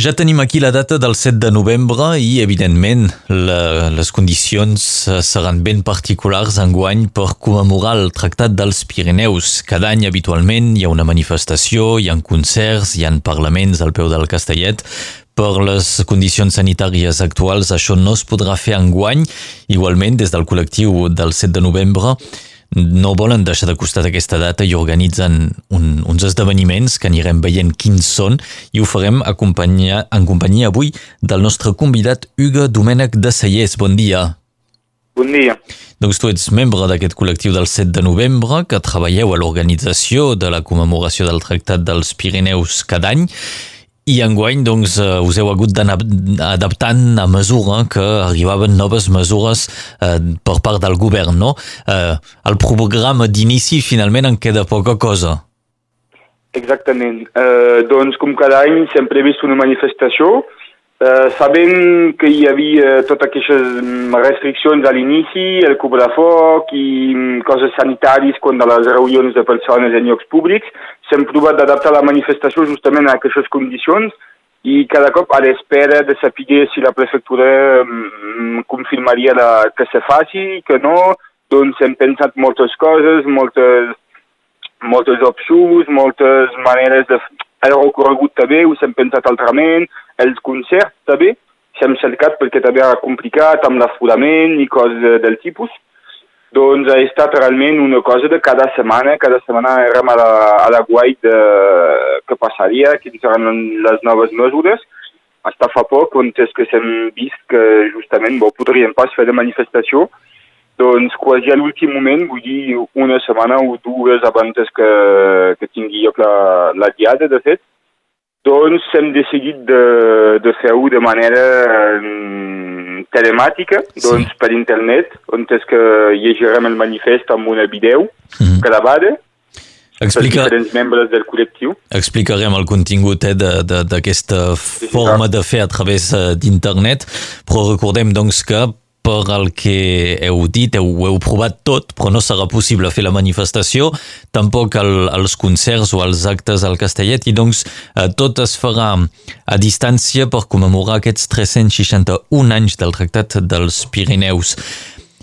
Ja tenim aquí la data del 7 de novembre i, evidentment, la, les condicions eh, seran ben particulars enguany per commemorar el Tractat dels Pirineus. Cada any, habitualment, hi ha una manifestació, hi ha concerts, hi ha parlaments al peu del Castellet. Per les condicions sanitàries actuals, això no es podrà fer enguany. Igualment, des del col·lectiu del 7 de novembre, no volen deixar de costat aquesta data i organitzen un, uns esdeveniments que anirem veient quins són i ho farem acompanyar, en companyia avui del nostre convidat Hugo Domènec de Sallés. Bon dia. Bon dia. Doncs tu ets membre d'aquest col·lectiu del 7 de novembre que treballeu a l'organització de la commemoració del Tractat dels Pirineus cada any i enguany doncs, uh, us heu hagut d'anar adaptant a mesura que arribaven noves mesures uh, per part del govern, no? Uh, el programa d'inici finalment en queda poca cosa. Exactament. Uh, doncs com cada any sempre he vist una manifestació Uh, sabent que hi havia totes aquestes restriccions a l'inici, el cobrafoc i mm, coses sanitàries quan de les reunions de persones en llocs públics, s'hem provat d'adaptar la manifestació justament a aquestes condicions i cada cop a l'espera de saber si la prefectura um, confirmaria la, que se faci, que no, doncs hem pensat moltes coses, moltes, moltes opcions, moltes maneres de el recorregut també, us hem pensat altrament, els concerts també, s'hem cercat perquè també era complicat amb l'aforament i coses del tipus. Doncs ha estat realment una cosa de cada setmana, cada setmana érem a la, a la guai de què passaria, quines seran les noves mesures. Hasta fa poc, on és que s'hem vist que justament bo, podríem pas fer de manifestació, doncs quasi a l'últim moment, vull dir una setmana o dues abans que, que lloc la, la diada, de fet, doncs hem decidit de, de fer-ho de manera um, telemàtica, sí. doncs per internet, on és que llegirem el manifest amb una vídeo mm -hmm. gravada, Explica... diferents membres del col·lectiu. Explicarem el contingut eh, d'aquesta forma de fer a través eh, d'internet, però recordem doncs que per al que heu dit, heu, heu provat tot, però no serà possible fer la manifestació, tampoc el, els concerts o els actes al Castellet, i doncs eh, tot es farà a distància per commemorar aquests 361 anys del Tractat dels Pirineus.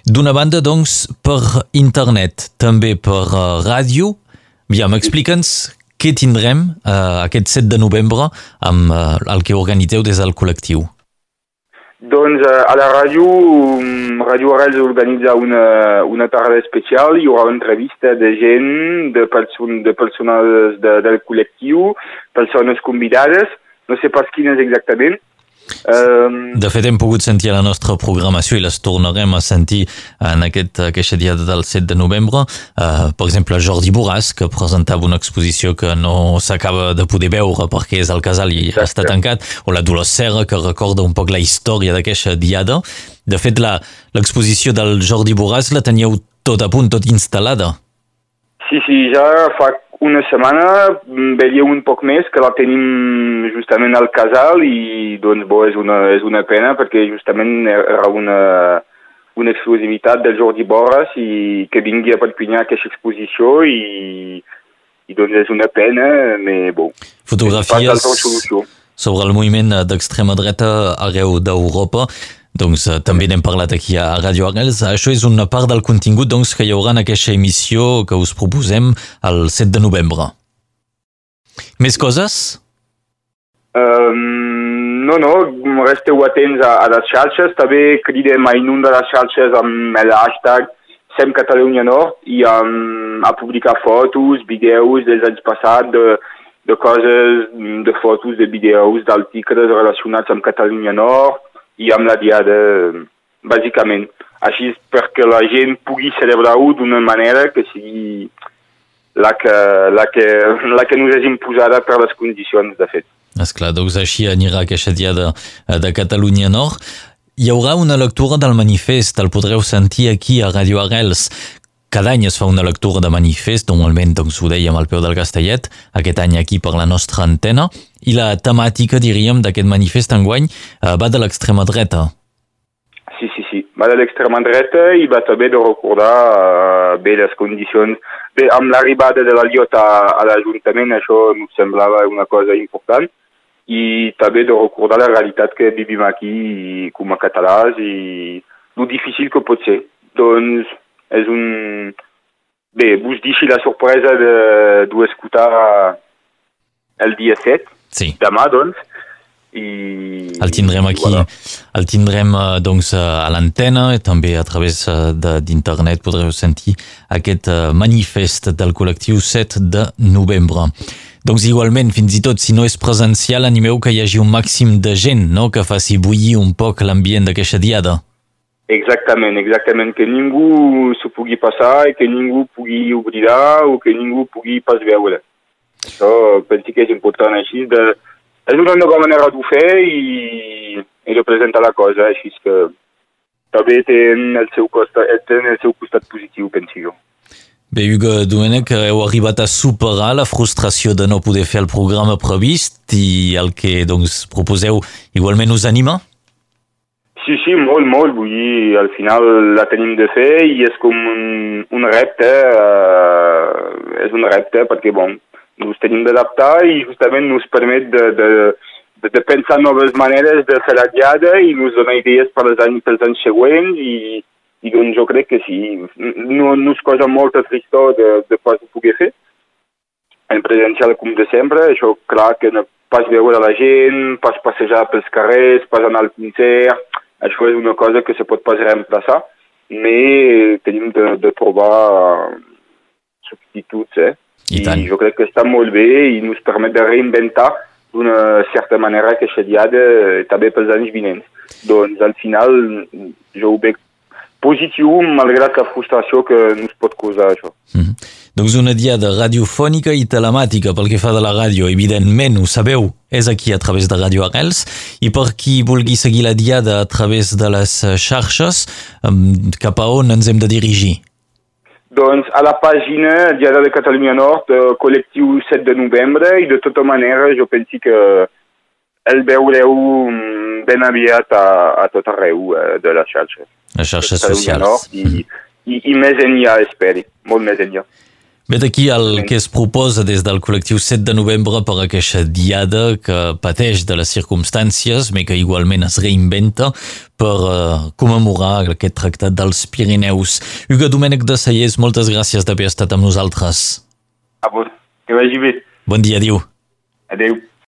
D'una banda, doncs, per internet, també per uh, ràdio. Aviam, explica'ns què tindrem uh, aquest 7 de novembre amb uh, el que organitzeu des del col·lectiu. Doncs eh, a la ràdio, mm, Ràdio Arrels organitza una, una tarda especial, hi haurà entrevista de gent, de, person, de persones de, del col·lectiu, persones convidades, no sé pas quines exactament, de fet, hem pogut sentir a la nostra programació i les tornarem a sentir en aquest, aquesta dia del 7 de novembre. Uh, per exemple, Jordi Borràs, que presentava una exposició que no s'acaba de poder veure perquè és al casal i Exacte. està tancat, o la Dolors Serra, que recorda un poc la història d'aquesta diada. De fet, l'exposició del Jordi Borràs la teníeu tot a punt, tot instal·lada. Sí, sí, ja fa una setmana veieu un poc més que la tenim justament al casal i doncs bo, és una, és una pena perquè justament era una, una exclusivitat del Jordi Borras i que vingui a Perpinyà aquesta exposició i, i doncs és una pena, però bo. Fotografies sobre el moviment d'extrema dreta arreu d'Europa doncs uh, també n'hem parlat aquí a Radio Arrels. Això és una part del contingut doncs, que hi haurà en aquesta emissió que us proposem el 7 de novembre. Més coses? Um, no, no, resteu atents a, a les xarxes. També cridem a inundar les xarxes amb el hashtag Sem Catalunya Nord i um, a publicar fotos, vídeos dels anys passats de, de coses, de fotos, de vídeos, d'articles relacionats amb Catalunya Nord, i amb la diada, bàsicament. Així perquè la gent pugui celebrar-ho d'una manera que sigui la que, la, que, la que ens és imposada per les condicions, de fet. Esclar, doncs així anirà aquesta diada de Catalunya Nord. Hi haurà una lectura del manifest, el podreu sentir aquí a Radio Arrels. Cada any es fa una lectura de manifest, normalment doncs, ho dèiem al peu del Castellet, aquest any aquí per la nostra antena, i la temàtica, diríem, d'aquest manifest enguany eh, va de l'extrema dreta. Sí, sí, sí, va de l'extrema dreta i va també de recordar uh, bé les condicions. Bé, amb l'arribada de l'Aliot a, a l'Ajuntament, això ens semblava una cosa important, i també de recordar la realitat que vivim aquí com a catalans i el difícil que pot ser. Doncs és un... Bé, vos deixi la sorpresa d'escoltar de, el dia 7, sí. demà, doncs, i, el tindrem aquí, voilà. el tindrem eh, doncs, eh, a l'antena i també a través eh, d'internet podreu sentir aquest manifest del col·lectiu 7 de novembre. Doncs igualment, fins i tot si no és presencial, animeu que hi hagi un màxim de gent no? que faci bullir un poc l'ambient d'aquesta diada. Exactament, exactament, que ningú s'ho pugui passar i que ningú pugui oblidar o que ningú pugui pas veure. Això penso que és important així de, és una nova manera d'ho fer i, i de presentar la cosa, així que també té el seu, costat, té el seu costat positiu, penso jo. Bé, Hugo Domènech, heu arribat a superar la frustració de no poder fer el programa previst i el que doncs, proposeu igualment us anima? Sí, sí, molt, molt. Vull dir, al final la tenim de fer i és com un, un repte, eh, és un repte perquè, bon, nos tenim d'adaptar i justament nos permet de, de, de, de pensar noves maneres de fer la diada i nos donar idees per als anys, pels anys següents i, i doncs jo crec que sí, no, no és cosa molt tristor de, de pas ho pugui fer en presencial com de sempre, això clar que no pas veure la gent, pas passejar pels carrers, pas anar al concert, això és una cosa que se pot pas reemplaçar, però tenim de, de trobar substituts, eh? I, I jo crec que està molt bé i ens permet de reinventar d'una certa manera aquesta diada també pels anys vinents. Doncs al final jo ho veig positiu malgrat la frustració que ens pot causar això. Mm -hmm. Doncs una diada radiofònica i telemàtica pel que fa de la ràdio, evidentment, ho sabeu, és aquí a través de Radio Arrels i per qui vulgui seguir la diada a través de les xarxes, cap a on ens hem de dirigir? Doncs a la pàgina Diada de Catalunya Nord, eh, col·lectiu 7 de novembre, i de tota manera jo penso que el veureu mm, ben aviat a, a tot arreu eh, de les xarxes. Les xarxes socials. Nord, i, i, I més enllà, esperi, molt més enllà. Vet aquí el que es proposa des del col·lectiu 7 de novembre per aquesta diada que pateix de les circumstàncies, però que igualment es reinventa per uh, commemorar aquest tractat dels Pirineus. Hugo Domènec de Sallés, moltes gràcies d'haver estat amb nosaltres. A vos, que vagi bé. Bon dia, adiu. Adéu.